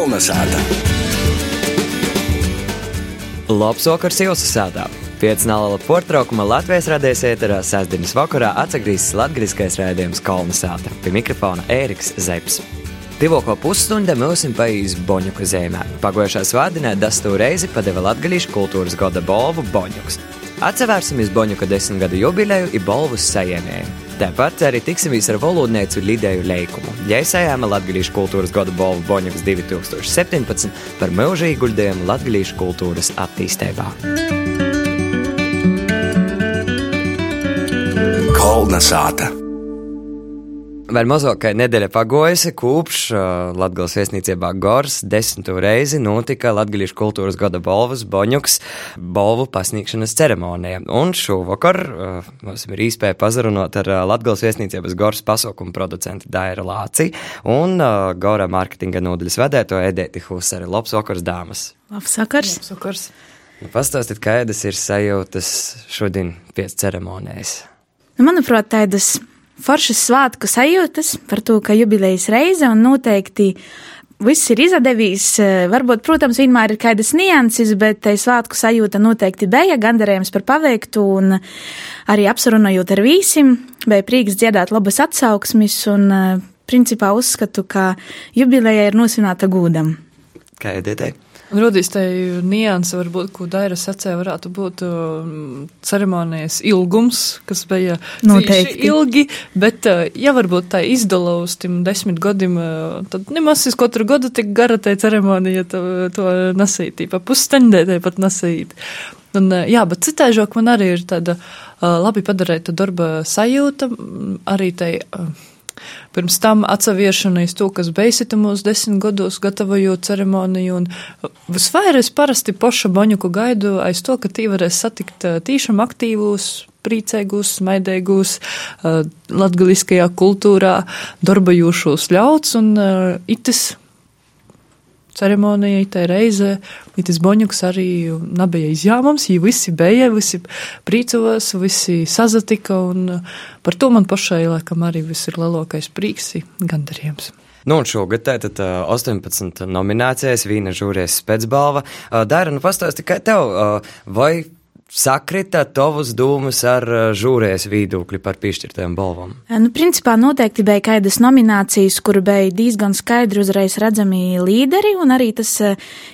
Kolnesāta! Labs vakars jūsu sādā! Pēc nāla portraukuma Latvijas radēs ēterā sestdienas vakarā atsagrīzes latgriskais rēdījums Kolnesāta. Pie mikrofona Ēriks Zepsi. Tuvāko pusstunda mūsim paīs Boņuku zemē. Pagājušā svādinē dastu reizi padeva latgalīšu kultūras gada balvu Boņuks. Atsevērsimies Boņuka desmitgadu jubileju i balvus sajēmēju. Tāpat arī tiksimies ar valodnieci Lidēju Leikumu. Jēsējāma Latgalīšu kultūras gada balvu Boņuks 2017 par mūžu ieguldījumu Latgalīšu kultūras attīstībā. Kolnesāta! Vēl mazāk kā nedēļa pagojusi, kopš uh, Latvijas viesnīcībā Gors desmito reizi notika Latvijas kultūras gada balvas Boņuks balvu pasniegšanas ceremonija. Un šovakar uh, mums ir iespēja pazarunot ar uh, Latvijas viesnīcības Gors pasaukumu producentu Daira Lāci un uh, Gora mārketinga nodaļas vedēto Edēti Husari. Labs vakars, dāmas! Labs vakars! Labs vakars. Nu, pastāstiet, kādas ir sajūtas šodien pēc ceremonijas? Nu, manuprāt, tādas foršas svētku sajūtas par to, ka jubilejas reize un noteikti viss ir izdevies. Varbūt, protams, vienmēr ir kādas nianses, bet tai svētku sajūta noteikti bija gandarījums par paveiktu un arī apsarunājot ar visiem, bija prieks dziedāt labas atsauksmes un principā uzskatu, ka jubileja ir nosvināta gūdam. Kā iedētēji? Rodīs tai nianse, varbūt, ko Daira sacīja, varētu būt um, ceremonijas ilgums, kas bija noteikti ilgi, bet, uh, ja varbūt tā izdala uz tiem desmit gadiem, uh, tad nemaz es katru gadu tik gara tai ceremonija to, to nasīt, pa pusstendē tai pat nasīt. Un, uh, jā, bet citaižok man arī ir tāda labi padarīta darba sajūta, arī tai. Uh, Pirms tam atsaviešanais to, kas beisita mūsu desmit gados, gatavojot ceremoniju, un visvairāk parasti poša boņuku gaidu aiz to, ka tī varēs satikt tīšām aktīvus, priecīgus, smaidīgus, latgaliskajā kultūrā darbajūšos ļauts, un itis ceremonijai, tai reize, tas boņuks arī nebija izjāmams, jo visi bija, visi priecavās, visi sazatika, un par to man pašai, laikam, arī viss ir lielākais prieks, gandarījums. Nu, un šogad tātad 18 nominācijas, vīna žūrijas spēcbalva. Dara, nu pastāsti, kā tev, vai sakrita tavas domas ar žūrējas viedokli par piešķirtajām balvām? Nu, principā noteikti bija kādas nominācijas, kur bija diezgan skaidri uzreiz redzami līderi, un arī tas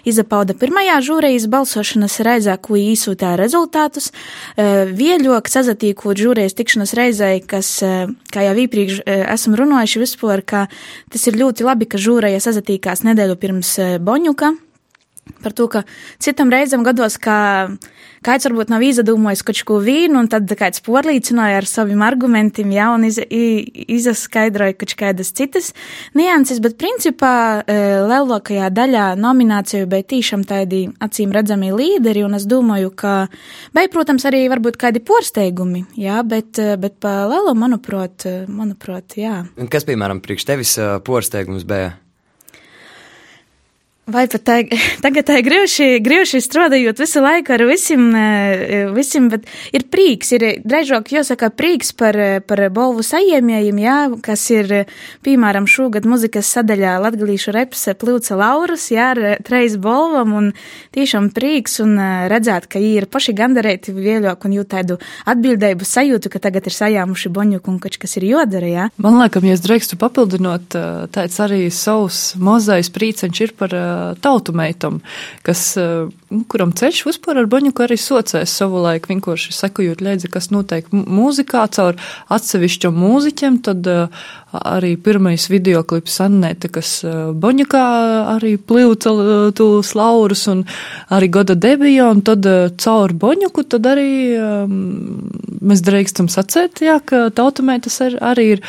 izapauda pirmajā žūrējas balsošanas reizē, ko īsūtā rezultātus. Vieļok sazatīkot žūrējas tikšanas reizē, kas, kā jau iepriekš esam runājuši vispār, ka tas ir ļoti labi, ka žūrēja sazatīkās nedēļu pirms Boņuka par to, ka citam reizam gados, ka kāds varbūt nav izdomājis kaut ko vīnu, un tad kāds porlīcināja ar saviem argumentiem, jā, un iz, izaskaidroja kaut kādas citas nianses, bet principā e, lielākajā daļā nomināciju bija tīšām tādi acīm redzami līderi, un es domāju, ka bija, protams, arī varbūt kādi porsteigumi, jā, bet, e, bet pa lielu, manuprāt, e, manuprāt, jā. Kas, piemēram, priekš tevis porsteigums bija? Vai pat tā, tagad tā griežši, griežši strādājot visu laiku ar visiem, e, visiem, bet ir prīks, ir drežāk jāsaka prīks par, par balvu saņēmējiem, jā, kas ir, piemēram, šogad muzikas sadaļā latgalīšu reps plūca Lauras, jā, ar treis balvam, un tiešām prīks, un e, redzēt, ka ir paši gandarēti vēļāk, un jūt tādu atbildējubu sajūtu, ka tagad ir sajāmuši boņuku un kaut kas ir jodara, jā. Man liekas, ja es drīkstu papildinot, e, tāds arī savs mozais prīceņš ir par tautu meitam, kas, nu, kuram ceļš vispār ar Boņuku arī socēs savu laiku, vienkārši sekojot līdzi, kas notiek mūzikā caur atsevišķiem mūziķiem, tad arī pirmais videoklips Annēta, kas Boņukā arī plīvca tos laurus un arī goda debija, un tad caur Boņuku tad arī mēs drīkstam sacēt, jā, ka tautumētas arī ir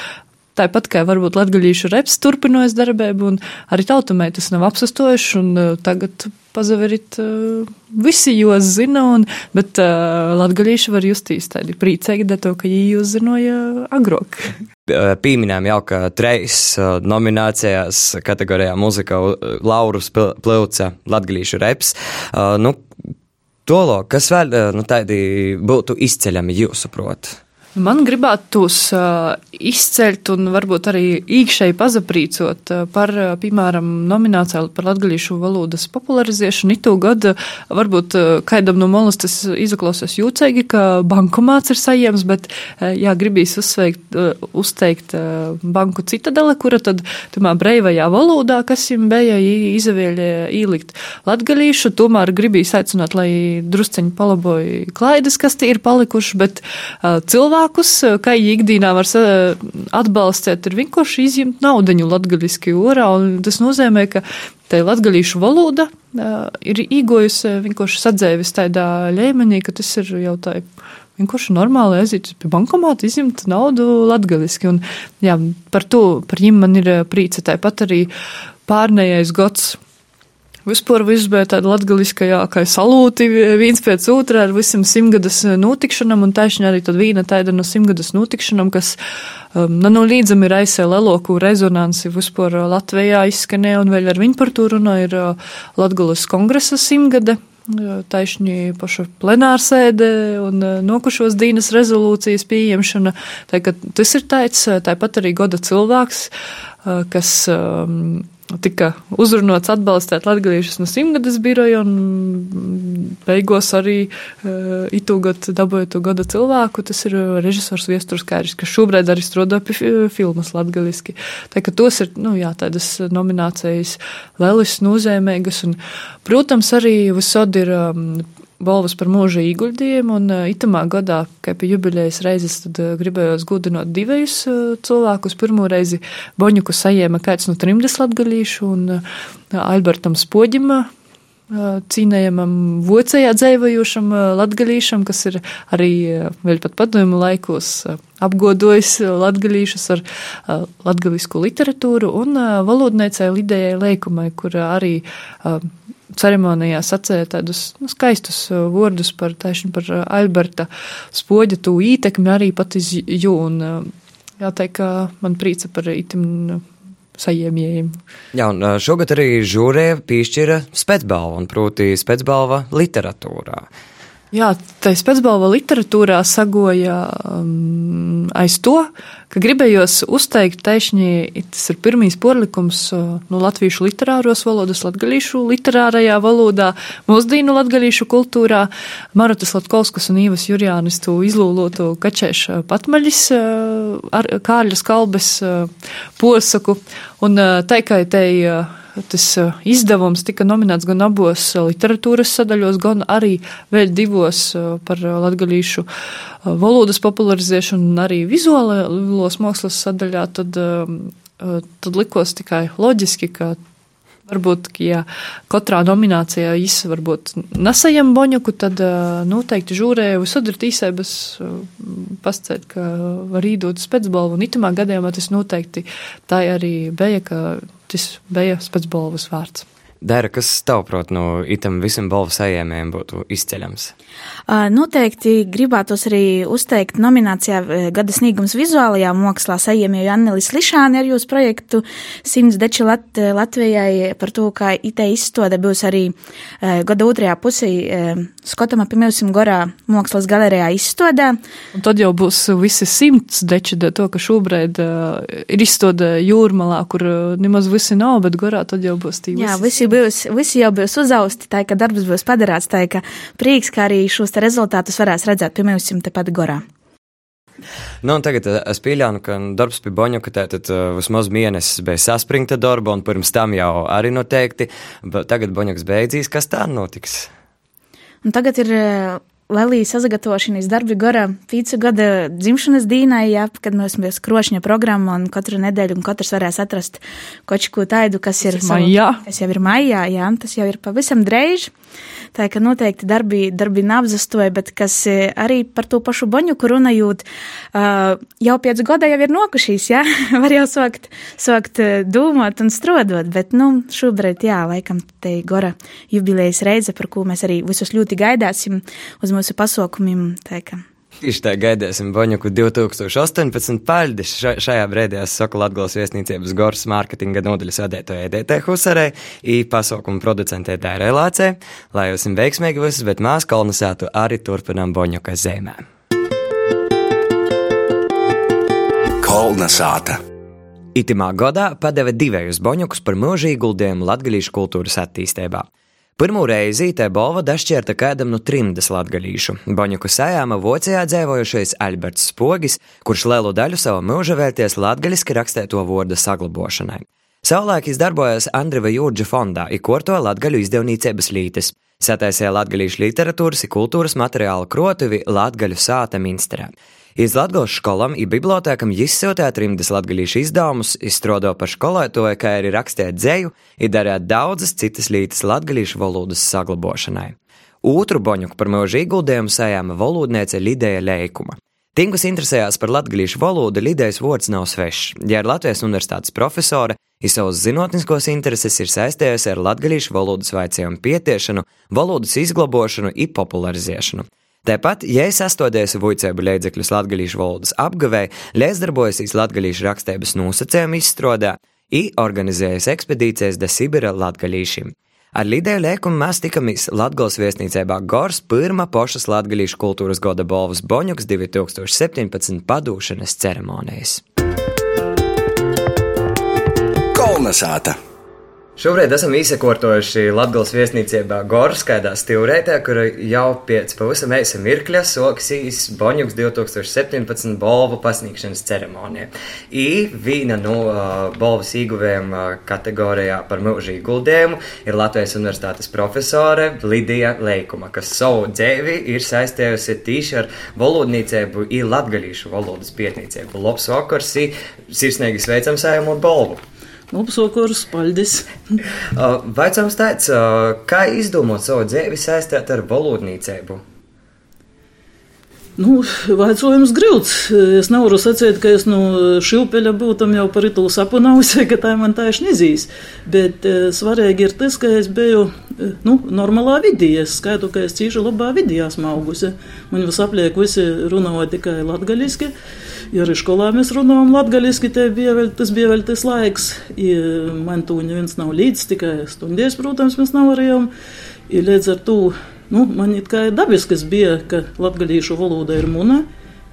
Tāpat kā varbūt latgaļīšu reps turpinojas darbību, un arī tautumētas nav apsastojuši, un uh, tagad pazaverit uh, visi jūs zina, un, bet uh, latgaļīši var justīs tādi priecīgi, da to, ka viņi jūs zinoja agrok. Pieminējām jau, ka trejas nominācijās kategorijā muzika Laurus Plauca latgaļīšu reps. Nu, Tolo, kas vēl nu, tādi būtu izceļami jūsuprāt? Man gribētos izceļt un varbūt arī īkšēji pazaprīcot par, piemēram, nomināciju par latgalīšu valodas popularizēšanu. Itu gadu varbūt kaidam no molas tas izaklausās jūcēgi, ka bankomāts ir sajiems, bet, jā, gribīs uzsveikt, uzteikt banku citadele, kura tad, tomēr, breivajā valodā, kas jim bija izavieļa īlikt latgalīšu, tomēr gribīs aicināt, lai drusceņi palaboja klaidas, kas tie ir palikuši, bet cilvēki cilvēkus, kā ikdienā var atbalstīt, ir vienkārši izņemt naudaņu latgaļiski orā, tas nozīmē, ka tā latgaļīšu valoda ir īgojusi vienkārši sadzēvis tādā līmenī, ka tas ir jau tā vienkārši normāli aiziet pie bankomāta, izņemt naudu jā, par to, par viņiem man ir prīca tāpat arī pārnējais gads Vispār viss bija tāda latgaliskajākai salūti viens pēc otrā ar visam simtgadas eh, notikšanam, un taisni arī tad vīna tāda no simtgadas notikšanam, kas um, nu, līdzam ir aizsē leloku rezonansi vispār Latvijā izskanēja, un vēl ar viņu par to runā ir uh, Latgalas kongresa simtgade taisni paša plenārsēde un nokušos dīnas rezolūcijas pieņemšana. Tā, tas ir tāds, tāpat arī goda cilvēks, kas um, tika uzrunāts atbalstīt latgadījušus no simtgades biroja un beigos arī uh, itūgat dabūja to gada cilvēku, tas ir režisors Viesturs Kāris, kas šobrīd arī strādā pie filmas latgaliski. Tā ka tos ir, nu jā, tādas nominācijas lielisks, nozīmīgas un, protams, arī visod ir um, balvas par mūža ieguldījumu, un itamā gadā, kā pie jubilejas reizes, tad gribējos gudinot divus uh, cilvēkus. Pirmo reizi Boņuku sajēma kāds no trimdes latgalīšu, un Albertam Spoģim cīnējamam vocējā dzēvojošam latgalīšam, kas ir arī vēl pat padomu laikos apgodojis latgalīšus ar latgalisku literatūru un valodniecei Lidējai Leikumai, kur arī ceremonijā sacēja tādus nu, skaistus uh, vārdus par, taišanu par uh, Alberta spoģa tū ītekmi arī pat iz jū. Un, uh, jāteikt, ka man prīca par itim sajiemjiem. Jā, un šogad arī žūrē piešķira spēcbalvu, un proti spēcbalva literatūrā. Jā, tā spēcbalva literatūrā sagoja um, aiz to, ka gribējos uzteikt taisnī, tas ir pirmīs porlikums no latviešu literāros valodas, latgalīšu literārajā valodā, mūsdīnu latgalīšu kultūrā. Marotas Latkovskas un Īvas Jurjānis to izlūlotu kačēšu patmaļis ar Kārļas kalbes posaku, un tai tas eh, izdevums tika nominēts gan abos literatūras sadaļos, gan arī vēl divos par latgalīšu valodas popularizēšanu un arī vizuālos mākslas sadaļā, tad, tad likos tikai loģiski, ka Varbūt, ja katrā nominācijā es varbūt nesajam boņuku, tad noteikti žūrēju visur ir tīsēbas pascēt, ka var īdot spēcbalvu, un itamā gadījumā tas noteikti tā arī bija, ka tas bija spēcbalvas vārds. Dara, kas tavuprāt no itam visam balvu saņēmējiem būtu izceļams? Noteikti gribētos arī uzteikt nominācijā Gada sniegums vizuālajā mākslā saņēmēju Annelis Lišāni ar jūsu projektu Simts deči Lat Latvijai par to, ka IT izstāde būs arī gada otrajā pusī Skotama Pimilsim Gorā mākslas galerijā izstādē. Un tad jau būs visi simts deči, to, ka šobrīd ir izstāde jūrmalā, kur nemaz visi nav, bet Gorā tad jau būs tī visi. Jā, visi būs, visi jau būs uzausti, tā ka darbs būs padarāts, tā ka prieks, ka arī šos rezultātus varēs redzēt pie mums tepat gorā. Nu, tagad eh, es pieļauju, ka darbs pie Boņuka tātad uh, vismaz mēnesis bija saspringta darba, un pirms tam jau arī noteikti. Tagad Boņuks beidzīs, kas tā notiks? Un tagad ir uh, Lelijas sagatavošanas darbi gara pīcu gada dzimšanas dīnai, jā, kad mēs mēs krošņa programma un katru nedēļu un katrs varēs atrast kaut ko tādu, kas ir maijā. Kas jau ir maijā, jā, tas jau ir pavisam dreiž. Tā ka noteikti darbi, darbi neapzastoja, bet kas e, arī par to pašu boņuku runājot, jau pēc gada jau ir nokušīs, jā, var jau sākt, sākt e, domāt un strodot, bet, nu, šobrīd, jā, laikam te gora jubilejas reize, par ko mēs arī visus ļoti gaidāsim uz mūsu pasaukumiem. Tieši tā gaidīsim Boņuku 2018. Paļdis šajā brīdī es saku Latgales viesnīcības Gors mārketinga nodaļas vadētoja EDT Husarei, i pasaukumu producentē Dairai Lācē, lai jums veiksmīgi visus, bet mēs kolonizētu arī turpinām Boņuka zemē. Kolna sāta. Itimā gadā padeva divējus boņukus par mūžīgu ieguldījumu latgaļīšu kultūras attīstībā. Pirmā reize te balva dašķērta kādam no trimdas latgaļīšu. Boņuku sajāma Vācijā dzīvojušais Alberts Spogis, kurš lielu daļu savu mūža vērties latgaļiski rakstēto vārdu saglabošanai. Savulaik darbojas Andriva Jūrģa fondā, ikorto latgaļu izdevniecības lītes. Sataisīja latgaļīšu literatūras un kultūras materiālu krotuvi Latgaļu sāta Minsterā. Iz Latvijas skolām un bibliotēkam izsiltē trimdas latgalīšu izdevumus, izstrādā par skolotāju, kā arī rakstīt dzēju, ir darīt daudzas citas lītas latgalīšu valodas saglabošanai. Otru boņuku par mūžu ieguldījumu sajāma valodniece Lidija Leikuma. Tiem, kas interesējās par latviešu valodu, Lidijas vārds nav svešs. Ja ir Latvijas universitātes profesore, ir savas zinātniskos intereses ir saistījusi ar latviešu valodas vaicējumu pietiešanu, valodas izglabošanu un popularizēšanu. Tāpat, ja es astotiesu vuicēbu līdzekļus latgalīšu valodas apgavēji, līdzdarbojos latgalīšu rakstības nosacējumu izstrādā, i organizējas ekspedīcijas de Sibira latgalīšiem. Ar Lidēju Lēkumu mēs tikamies Latgales viesnīcībā Gors pirmā pošas latgalīšu kultūras goda balvas Boņuks 2017 padūšanas ceremonijas. Kolnesāta! Šobrīd esam izsakotojuši Latvijas viesnīcībā Gorskaidā stilrētē, kur jau pēc pavisam īsa mirkļa soksīs Boņuks 2017 balvu pasniegšanas ceremonija. I viena no uh, balvas ieguvējiem uh, kategorijā par mūžu ieguldījumu ir Latvijas universitātes profesore Lidija Leikuma, kas savu dzēvi ir saistījusi tīši ar valodnīcību un latgalīšu valodas pietnīcību. Labs vakars, sirsnīgi sveicam sējamo balvu! Upsokurs, paļdis. Vaicams tāds, kā izdomot savu dzīvi saistīt ar valodnīcību? Nu, vaicojums grūts. Es nevaru sacīt, ka es no šilpeļa būtam jau par itu sapunausi, ka tā man ir nezīs. Bet e, svarīgi ir tas, ka es biju nu, normālā vidī. Es skaitu, ka es cīši labā vidī esmu augusi. Man visapliek visi runāja tikai latgaļiski. Jo arī skolā mēs runājam latgaļiski, bija vēl, tas bija vēl tas laiks. I, man to neviens nav līdz, tikai stundies, protams, mēs nevarējām. I līdz ar to nu, man it kā dabisks bija, ka latgaļīšu valoda ir muna.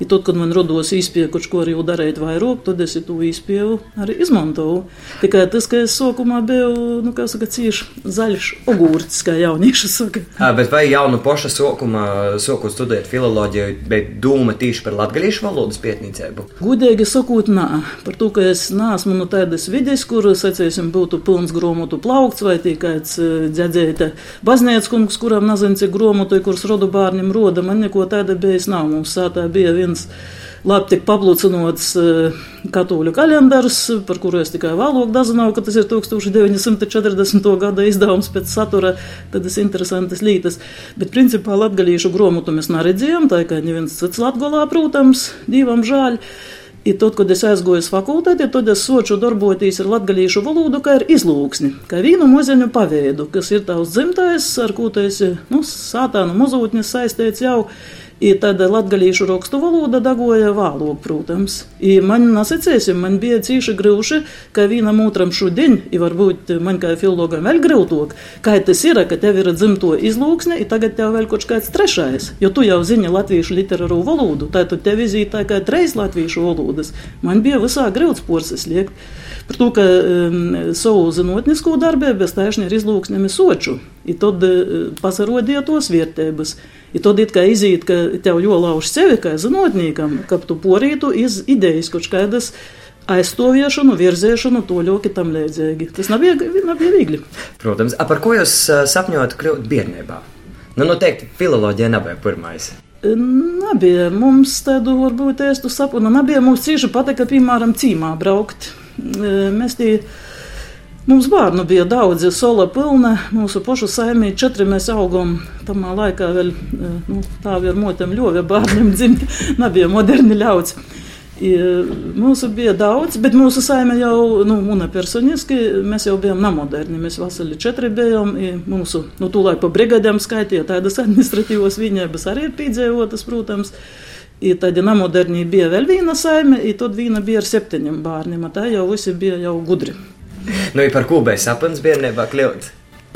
I tad, kad man radās īspēja kaut ko arī darīt vairāk, tad es to īspēju arī izmantoju. Tikai tas, ka es sākumā biju, nu, saka, cieši zaļš ogūrts, kā jaunieši saka. À, bet vai jau no paša sākuma sāku studēt filoloģiju, bet doma tieši par latgalīšu valodas pietnīcību? Gudīgi sakot, nā. Par to, ka es nāsmu no tādas vides, kur, sacīsim, būtu pilns gromotu plaukts vai tikai dzedzēta baznīcas kungs, kuram nezinu, cik gromotu, kurus rodu bārniem roda, man neko tāda bijis nav. Mums sātā bija viens labi tik paplūcinots eh, katoļu kalendārs, par kuru es tikai vēlāk dazināju, ka tas ir 1940. gada izdevums pēc satura, tad tas interesantas lītas. Bet principā latgalīšu gromotu mēs neredzējām, tā kā neviens cits latgolā, protams, divam žāļ. I tad, kad es aizgoju uz fakultāti, tad es soču darboties ar latgalīšu valodu, kā ir izlūksni, kā vīnu muzeņu paveidu, kas ir tavs dzimtais, ar ko tu esi, nu, sātānu muzūtnis saistīts jau. I tad latgalīšu rakstu valoda dagoja vālok, protams. I man nasacēsim, man bija cīši grūši, ka vienam otram šodien, i varbūt man kā filologam vēl grūtāk, kā tas ir, ka tev ir dzimto izlūksne, i tagad tev vēl kaut kāds trešais, jo tu jau zini latviešu literāru valodu, tā tu tev izītā kā treis latviešu valodas. Man bija visā grūts porces liekt. Par to, ka um, savu zinātnisko darbību es taisni ar izlūksnēm soču, i tad uh, pasarodīja tos vērtības. I tad it kā izīt, ka tev jolauž sevi kā zinātnīkam, ka tu porītu iz idejas kaut kādas aizstāviešanu, virzēšanu, to ļoti tam līdzīgi. Tas nav, bija viegli. Protams, A par ko jūs sapņojat kļūt bērnībā? Nu, noteikti filoloģija nebija pirmais. Nebija mums tādu, varbūt, ēstu sapņu. Nebija mums cīši patika, piemēram, cīmā braukt. Mēs tie Mums bērnu bija daudz, sola pilna. Mūsu pašu saimī četri mēs augām. Tamā laikā vēl nu, tā bija motam ļoti bērniem dzimt, nebija moderni ļauts. Mūsu bija daudz, bet mūsu saime jau, nu, una personiski, mēs jau bijām nemoderni. Mēs vasarī četri bijām, mūsu, nu, tūlāk pa brigadēm skaitīja tādas administratīvas viņības arī ir pīdzējotas, protams. I tad nemoderni bija vēl viena saime, tad viena bija ar septiņiem bērniem, tā jau visi bija jau gudri nu, par ko bija sapnis bērnībā kļūt?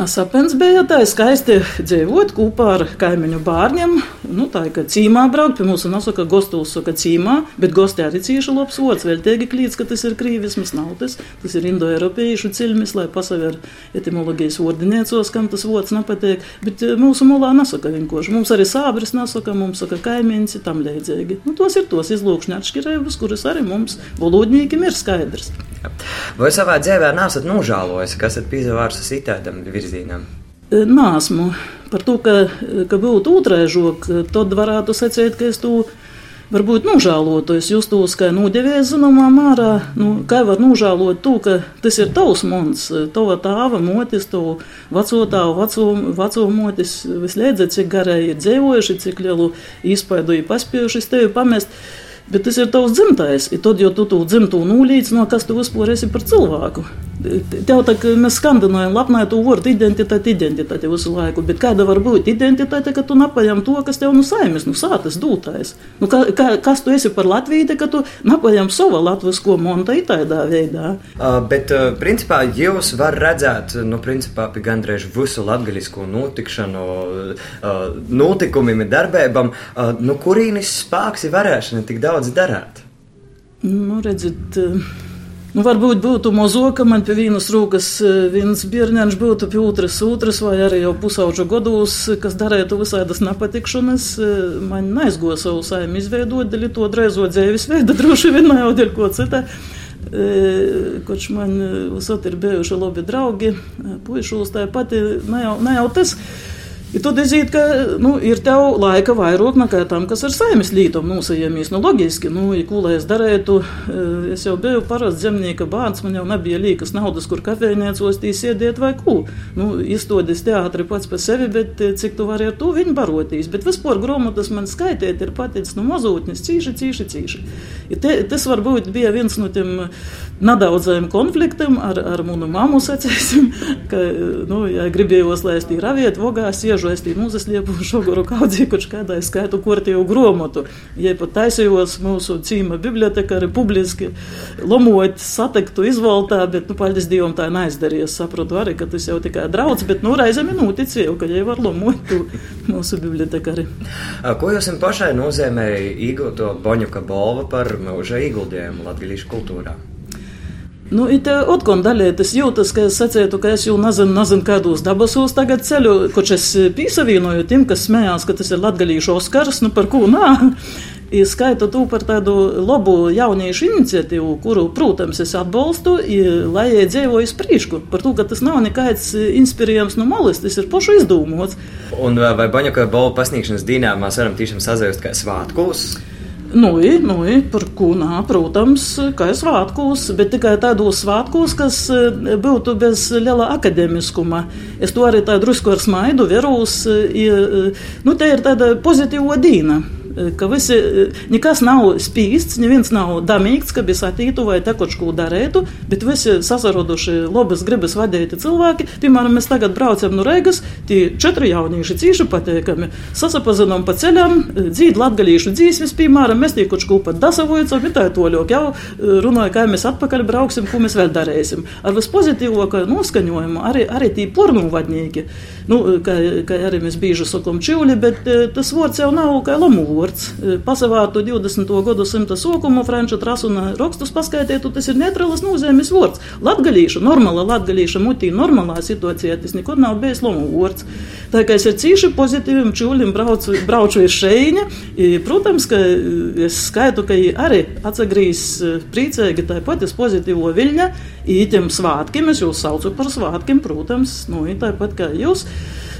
Sapens bija tā skaisti dzīvot kopā ar kaimiņu bērniem. Nu, tā ir, ka cīmā braukt, pie mums nesaka gostos, saka cīmā, bet gostē arī cīši labs vots, vēl tiegi klīts, ka tas ir krīvisms, nav tas. Ir indoeiropiešu cilmis, lai pasaver etimologijas vordiniecos, kam tas vots nepatiek. Bet eh, mūsu mulā nesaka vienkārši. Mums arī sābris nesaka, mums saka kaimiņci tam līdzīgi. Nu, tos ir tos izlūkšņa atšķirības, kuras arī mums valodņīkim ir skaidrs. Vai savā dzīvē nesat nožēlojis, kas esat piezavārs itādam virzienam? E, nāsmu par to, ka, ka būtu otrēžok, tad varētu secēt, ka es to varbūt nožēlotu. Es justos, ka nodevies zināmā mērā, nu, kā var nožēlot to, ka tas ir tavs mons, tava tāva motis, tavu veco tāvu, veco, veco motis, vislēdzēt, cik garai ir dzēvojuši, cik lielu izpaidu ir paspējuši tevi pamest. Bet tas ir tavs dzimtais. Ir tad, jo tu to dzimto nulīdz, no kas tu vispār esi par cilvēku. Tev tā kā mēs skandinājam, labnē tu vārdu identitāti, identitāti visu laiku, bet kāda var būt identitāte, ka tu napaļam to, kas tev nu saimes, nu sātas dūtais. Nu, ka, ka, kas tu esi par Latviju, ka tu napaļam savu latvisko monta itaidā veidā. Uh, bet, uh, principā, jūs var redzēt, nu, principā, pie gandrīz visu latgaļisko notikšanu, uh, notikumiem, darbībām, uh, nu, kurīnis spēks ir varēšana tik daudz darāt? Nu, redzat, uh... Nu, varbūt būtu mozo, ka man pie vienas rūkas eh, viens bērniņš būtu pie otras otras, vai arī jau pusauģu gados, kas darētu visādas nepatikšanas. Eh, man neizgo savu saimi izveidot, dēļ to drēzo dzēvis veidu, droši vien jau dēļ ko cita. Eh, Kurš man visot ir bijuši labi draugi, puišos tā pati, ne jau, ne jau tas. I tad iziet, ka nu, ir tev laika vairāk nekā tam, kas ar saimnes lītom nosajāmies. Nu, loģiski, nu, ja ko lai es darītu, es jau biju parasts zemnieka bērns, man jau nebija līkas naudas, kur kafejniecos tī sēdēt vai ko. Nu, izstodies teātri pats par sevi, bet cik tu vari ar to viņu barotīs. Bet vispār grāmatas man skaitīt ir paticis no nu, mazotnes cīši, cīši, cīši. Ja te, tas varbūt bija viens no tiem nedaudzajiem konfliktiem ar, ar manu mammu, sacēsim, ka, nu, ja gribējos, lai es tī raviet, vogās, bieži es tīm uzsliepu šoguru kaudzīju, kurš kādā skaitu kortīju gromotu. Ja pat taisījos mūsu cīma biblioteka arī publiski lomot, satektu izvaltā, bet, nu, paldies Dievam tā neizdarīja. Es saprotu arī, ka tas jau tikai draudz, bet, nu, reizēm ir noticēju, ka jau var lomot mūsu biblioteka arī. Ko jūs pašai nozīmēja iegūto Boņuka balva par mūža ieguldījumu latgalīšu kultūrā? Nu, it otkon daļai tas jūtas, ka es sacītu, ka es jau nezinu, nezinu kādos dabasos tagad ceļu, koč es pīsavienoju tiem, kas smējās, ka tas ir latgalīšu Oskars, nu par ko nā. I skaitu to par tādu labu jauniešu iniciatīvu, kuru, protams, es atbalstu, lai dzīvojas priekšu. Par to, ka tas nav nekāds inspirējams no malas, tas ir pašu izdomāts. Un vai Baņokai balvu pasniegšanas dīnā mēs varam tiešām sazēst kā svētkos? Nu, nu, par ko nā, protams, kā svētkos, bet tikai tādos svētkos, kas e, būtu bez liela akadēmiskuma. Es to arī tā drusku ar smaidu veros, e, nu, te ir tāda pozitīva dīna ka visi, nekas nav spīsts, neviens nav damīgs, ka bija satītu vai tekočku darētu, bet visi sasaroduši labas gribas vadīti cilvēki. Piemēram, mēs tagad braucam no Reigas, tie četri jaunieši cīši pateikami, sasapazinām pa ceļam, dzīd latgalīšu dzīsvis, piemēram, mēs tiekočku pat dasavojacam, ir tā toļok, jau runāja, kā mēs atpakaļ brauksim, ko mēs vēl darēsim. Ar vispozitīvāko noskaņojumu arī, arī tī pornu vadnieki, nu, kā, kā arī mēs bieži sakam čivli, bet tas vārds jau nav kā lamu vārds. Pasavārtu 20. gadsimta sokumu, franču trasuna rakstus paskaidētu, tas ir neutrāls nozīmes vārds. Latgalīša, normāla latgalīša mutī, normālā situācijā tas nekad nav bijis lomu vārds. Tā kā es ar cīši pozitīviem čūlim braucu, brauču iz šeiņa, protams, ka es skaitu, ka arī atsagrīs priecīgi tāpat es pozitīvo viļņa, ītiem svātkiem, es jūs saucu par svātkiem, protams, nu, tāpat kā jūs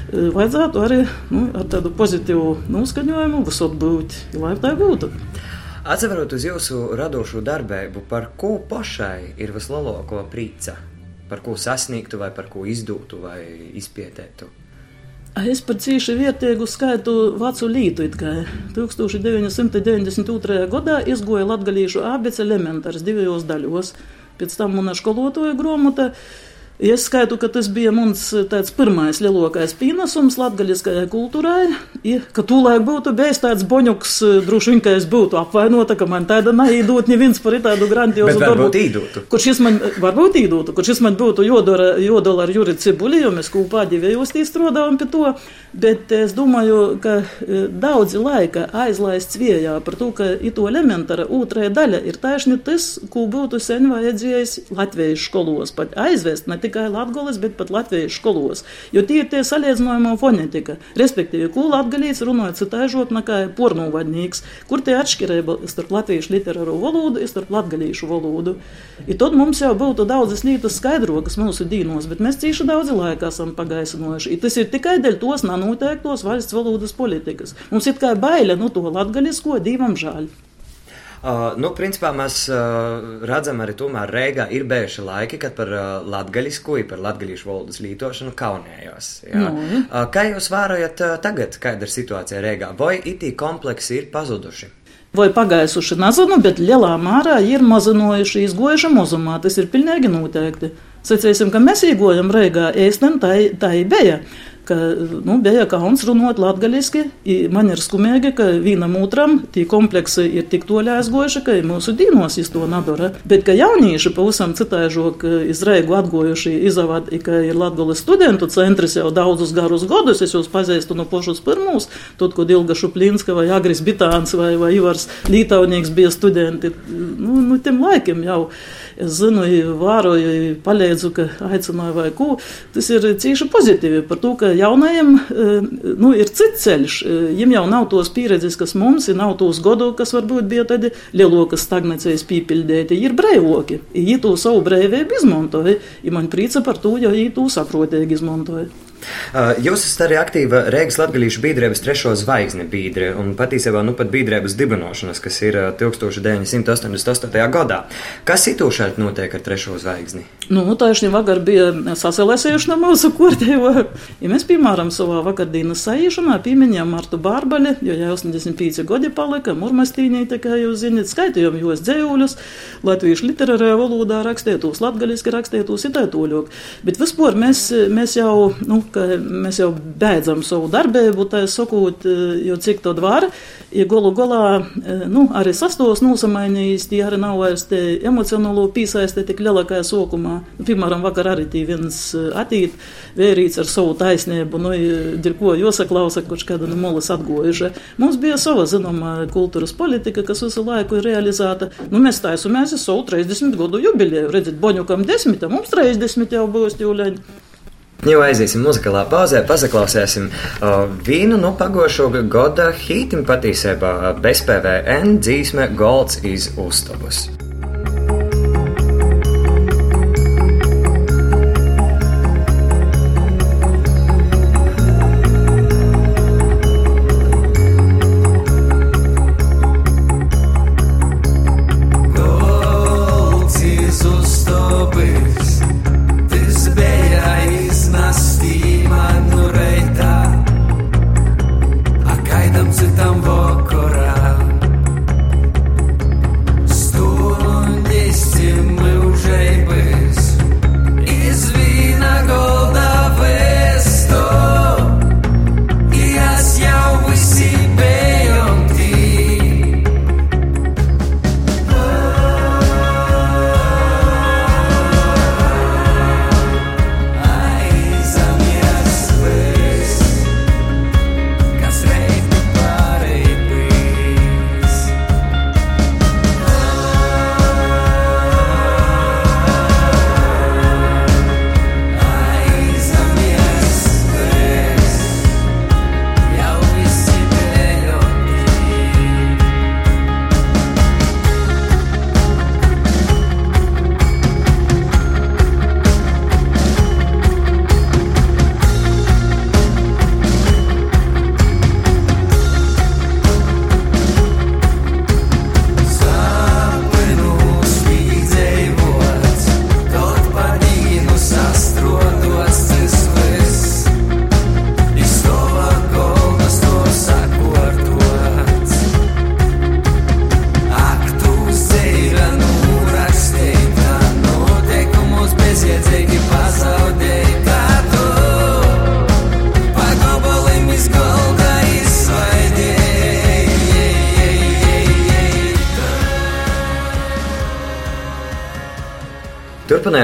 vajadzētu arī nu, ar tādu pozitīvu noskaņojumu visot būt, lai tā būtu. Atcerot uz jūsu radošo darbību, par ko pašai ir vislielāko prīca? Par ko sasniegtu, vai par ko izdūtu, vai izpietētu? Es par cīši vērtīgu skaitu vecu lītu. 1992. gadā izgoja latgalīšu abece elementārs divos daļos. Pēc tam mana skolotāja gromota Es skaitu, ka tas bija mans eh, pirmais lielākais pienesums latgaļiskajai kultūrai, i, ka tūlēk būtu bijis tāds boņuks, eh, droši vien, ka es būtu apvainota, ka man tāda neīdot neviens par tādu grandiozu darbu. Īdūtu. Kurš es man, varbūt īdūtu, kurš es man būtu jodara, jodala ar Juri Cibuli, jo mēs kopā divējos strādājām pie to, bet es domāju, ka eh, daudzi laika aizlaists viejā par to, ka ito elementāra otrā daļa ir taišni tas, ko būtu sen vajadzējis latviešu skolos pat aizvest, ne tikai tikai latgoles, bet pat latviešu skolos. Jo tie ir tie salīdzinājumā fonetika. Respektīvi, ko latgalīts runājot citāžot nekā pornovadnīgs, kur tie atšķirība starp latviešu literāro valodu un starp latgalīšu valodu. I tad mums jau būtu daudzas lietas skaidrokas mūsu dīnos, bet mēs cīši daudz laika esam pagaisinojuši. I tas ir tikai dēļ tos nanoteiktos valsts valodas politikas. Mums ir kā baile no to latgalisko divam žāļ. Uh, nu, principā mēs uh, redzam arī tomēr Reigā ir bijuši laiki, kad par uh, latgaļisku, par latgaļīšu valodas lītošanu kaunējos. Jā. Mm. Uh, kā jūs vērojat uh, tagad, kāda ir situācija Reigā? Vai itī kompleksi ir pazuduši? Vai pagaisuši, nezinu, bet lielā mērā ir mazinojuši, izgojuši mazumā. Tas ir pilnīgi noteikti. Sacīsim, ka mēs iegojam Reigā, ēsten tā, tā bija ka nu, bija kauns runāt latgaļiski. Man ir skumīgi, ka vienam otram tie kompleksi ir tik toļā aizgojuši, ka mūsu dīnos iz to nadara. Bet ka jaunieši pavisam citāžok izraigu atgojuši izavad, ka ir Latgales studentu centrs jau daudzus garus gadus, es jūs pazīstu no pošus pirmūs, tad, kad Ilga Šuplinska vai Agris Bitāns vai, vai Ivars Lītaunieks bija studenti, nu, nu tiem laikiem jau. Es zinu, vēroju, palīdzu, ka aicināju vai ko. Tas ir cīši pozitīvi par to, ka jaunajiem nu, ir cits ceļš. Viņiem jau nav tos pieredzes, kas mums ir, nav tos godu, kas varbūt bija tādi lielokas stagnācijas pīpildēti. Ir brīvoki. Viņi to savu brīvību izmantoja. Ja man prīca par to, jo viņi to saprotīgi izmantoja. Jūs esat arī aktīva Rīgas Latvijas biedrības trešo zvaigzni biedre un patiesībā nu pat biedrības dibinošanas, kas ir 1988. Uh, gadā. Kas itūšēt notiek ar trešo zvaigzni? Nu, taisni vakar bija saselēsējušana mūsu kortējo. Ja mēs, piemēram, savā vakardienas saīšanā pieminējām Martu Bārbali, jo jau 85 gadi palika, murmastīnī, tā kā jūs zināt, skaitījām jūs dzējuļus, latviešu literārajā valodā rakstētos, latgaliski rakstētos, ir tā toļok. Bet vispār mēs, mēs jau, nu, ka mēs jau beidzam savu darbību, tā sakot, jo cik to var, ja golu galā, nu, arī sastos nosamainījis, tie arī nav vairs te emocionālo pīsaiste tik lielākajā sokumā. Piemēram, vakar arī tī viens atīt vērīts ar savu taisnību, nu, dirko josaklausa, kurš kāda no molas atgojuša. Mums bija sava, zināma, kultūras politika, kas visu laiku ir realizēta. Nu, mēs taisamies savu 30 gadu jubileju. Redziet, Boņukam 10, mums 30 jau būs jūleņi. Jau aiziesim muzikālā pauzē, pazaklausīsim uh, vīnu no pagošo gada hītim patiesībā bez PVN dzīsme Golds iz Uztabus.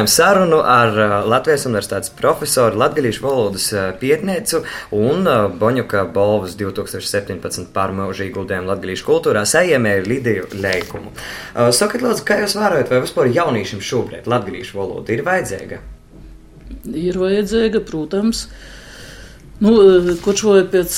Turpinājām sarunu ar Latvijas Universitātes profesoru, Latvijas valodas pietniecu un Boņuka Bolvas 2017 pārmaužu ieguldījumu Latvijas kultūrā saimēju Lidiju Leikumu. Sakiet, lūdzu, kā jūs vērojat, vai vispār jauniešiem šobrīd Latvijas valoda ir vajadzīga? Ir vajadzīga, protams. Nu, kočoju pēc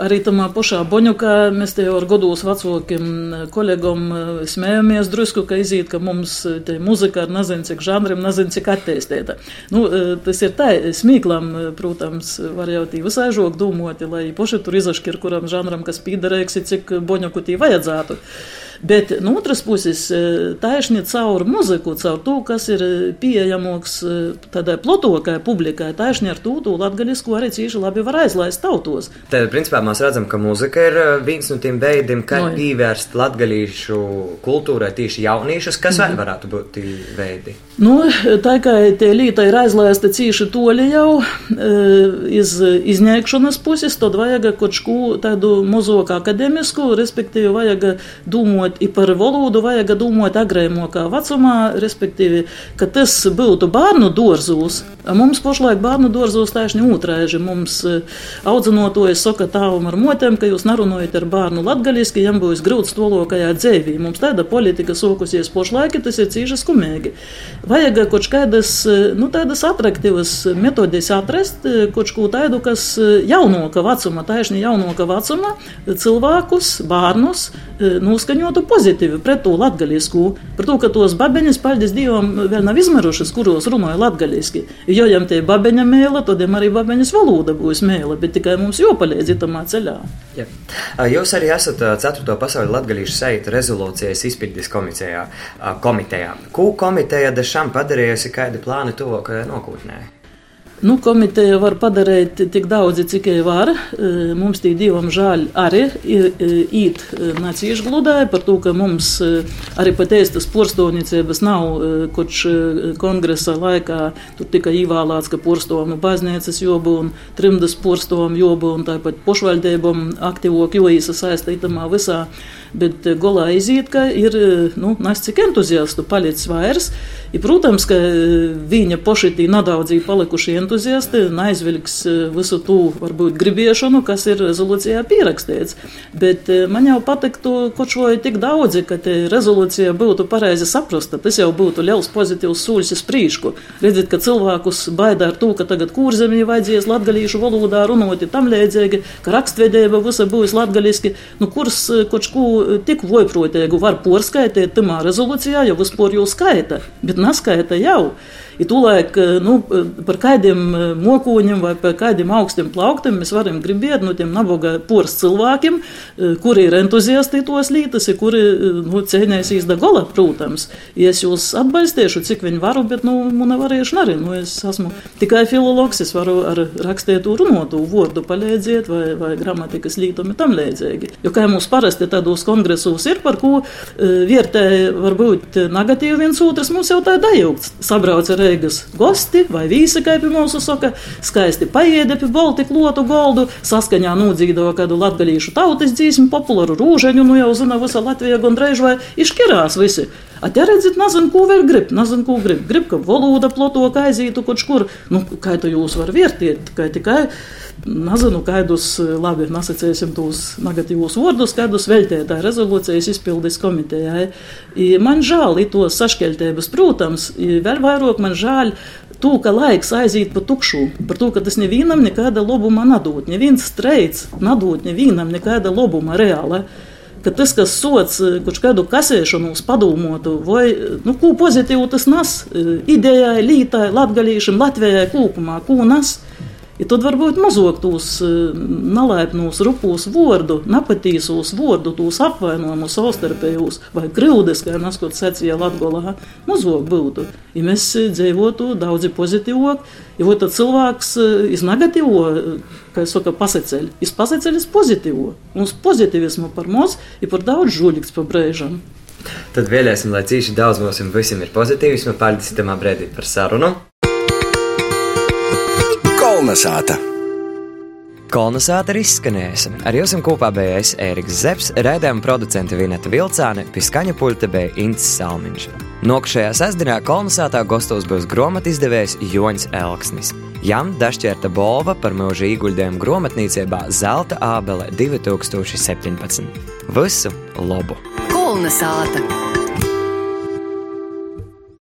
arī tamā pašā Boņukā, mēs te jau ar godos vecākiem kolegom smējamies drusku, ka izīt, ka mums te muzika ar nezinu cik žanriem, nezinu cik attīstīta. Nu, tas ir tā, smīklam, protams, var jau tī visai žok dūmoti, lai poši tur izaškir, kuram žanram, kas pīdarēks, cik Boņuku tī vajadzētu. Bet no otras puses, taisni caur muziku, caur to, kas ir pieejamāks tādai plotokai publikai, taisni ar to, to latgaļisku arī cīši labi var aizlaist tautos. Tad, principā, mēs redzam, ka muzika ir viens no tiem veidiem, kā no, pievērst latgaļīšu kultūrai tieši jauniešus, kas vēl varētu būt tie veidi. Nu, tā kā tie līta ir aizlaista cīši toļi jau iz izņēgšanas puses, tad vajag kaut ko tādu muzika akademisku, respektīvi vajag domāt, i par valodu vajag domāt agrēmokā vecumā, respektīvi, ka tas būtu bērnu dārzos. Mums pašlaik bērnu dārzos tieši otrādi. Mums audzinotojas saka tāvam ar motēm, ka jūs nerunājat ar bērnu latgaļiski, jām būs grūts tolokajā dzēvī. Mums tāda politika sokusies pašlaik, tas ir cīši skumīgi. Vajag kaut kādas, nu, tādas atraktīvas metodes atrast, kaut ko tādu, kas jaunoka vecuma, tieši jaunoka vecuma cilvēkus, bērnus noskaņotu pozitīvi pret to latgaļisku. Par to, ka tos babeņas, paldies Dievam, vēl nav izmarušas, kuros runāja latgaļiski. Jo jām te babeņa mēla, tad jām arī babeņas valoda būs mēla, bet tikai mums jopalēdz itamā ceļā. Ja. Jūs arī esat 4. pasaules latgaļīšu saita rezolūcijas izpildes komitejā. komitejā. Ko komiteja dešām padarījusi, kādi plāni tuvākajā nākotnē? Nu, komiteja var padarīt tik daudz, cik viņa var. E, mums tī divam žēl arī īt e, nācīšu gludāja par to, ka mums e, arī pat ēstas porstovnicības nav, koč kongresa laikā tur tika īvālāts, ka porstovam baznīcas jobu un trimdas porstovam jobu un tāpat pošvaļdēbam aktīvok joīsa saistītamā visā. Bet golā iziet, ka ir, nu, nes cik entuziastu palicis vairs. I, protams, ka viņa pošitī nadaudzī palikuši entuziasti neaizvilks e, visu to, varbūt, gribiešanu, kas ir rezolūcijā pierakstīts. Bet man jau patiktu, kočoja tik daudzi, ka rezolūcija būtu pareizi saprasta. Tas jau būtu liels pozitīvs solis uz priekšu. Redziet, ka cilvēkus baida ar to, ka tagad kurzemī vajadzēs latgalīšu valodā runāt tam līdzīgi, ka rakstvedība visa būs latgaliski. Nu, kurs kaut ko tik vojprotēgu var porskaitīt tamā rezolūcijā, jo vispār jau skaita. Bet neskaita jau. Ja tūlēk eh, nu, par kādiem eh, mokoņiem vai par kādiem augstiem plauktiem mēs varam gribēt no tiem naboga poras cilvēkiem, eh, kuri ir entuziasti tos lītas, kuri nu, cēnēsīs da gola, protams. Ja es jūs atbalstīšu, cik viņi varu, bet nu, man nevarēšu arī. Nu, es esmu tikai filologs, es varu ar rakstētu runotu vārdu palīdzēt vai, vai gramatikas lītumi tam līdzīgi. Jo kā mums parasti tādos kongresos ir, par ko vērtē varbūt negatīvi viens otrs, mums jau tā dajūgts. Sabrauc ar Reigas gosti vai vīsi, kā pie mums saka, skaisti paiede pie Baltiku lotu goldu, saskaņā nūdzīdo kādu latgalīšu tautas dzīsmu, populāru rūžeņu, nu jau zina visa Latvija gandrīz vai iškirās visi. A te redzat, nezinu, ko vēl grib, nezinu, ko grib. Grib, ka valoda ploto kaizītu kaut kur, nu, kā to jūs var vērtēt, kā tikai nezinu, kādus, labi, nosacīsim tos negatīvos vārdus, kādus veltētā rezolūcijas izpildes komitejai. Man žēl tos sašķeltības, protams, vēl vairāk man žēl to, ka laiks aiziet pa tukšu, par to, ka tas nevienam nekāda labuma nedod, neviens streiks nedod nevienam nekāda labuma reāla ka tas, kas sots kaut kādu kasēšanu padomotu, vai nu, ko pozitīvu tas nes idejai, lītai, latgalīšam, Latvijai kopumā, ko nes. Ja tad varbūt mazāk tos e, nelaipnos rupūs vārdu, nepatīsos vārdu, tos apvainojumus savstarpējos vai krūdes, kā neskot sacīja Latgolā, mazāk būtu. Ja mēs dzīvotu daudzi pozitīvāk, ja tad cilvēks e, iz negatīvo, e, kā es saku, paseceļ, iz paseceļ iz pozitīvo. Mums pozitīvismu par maz ir par daudz žuļiks pa brēžam. Tad vēlēsim, lai cīši daudz mums visiem ir pozitīvismu. Paldies, Tamā brēdī par sarunu. Kolnesāta! Kolonizāta ir izskanējusi. Ar jums kopā bija es, Ēriks Zepsi, rēdējuma producente Vineta Vilcāne, piskaņa pulte bija Incis Salmiņš. Nokušajā sestdienā kolonizātā gastos būs grāmatu izdevējs Joņs Elksnis. Jam dašķērta bolva par mūža ieguldījumu grāmatniecībā Zelta Ābele 2017. Visu labu! Kolonizāta!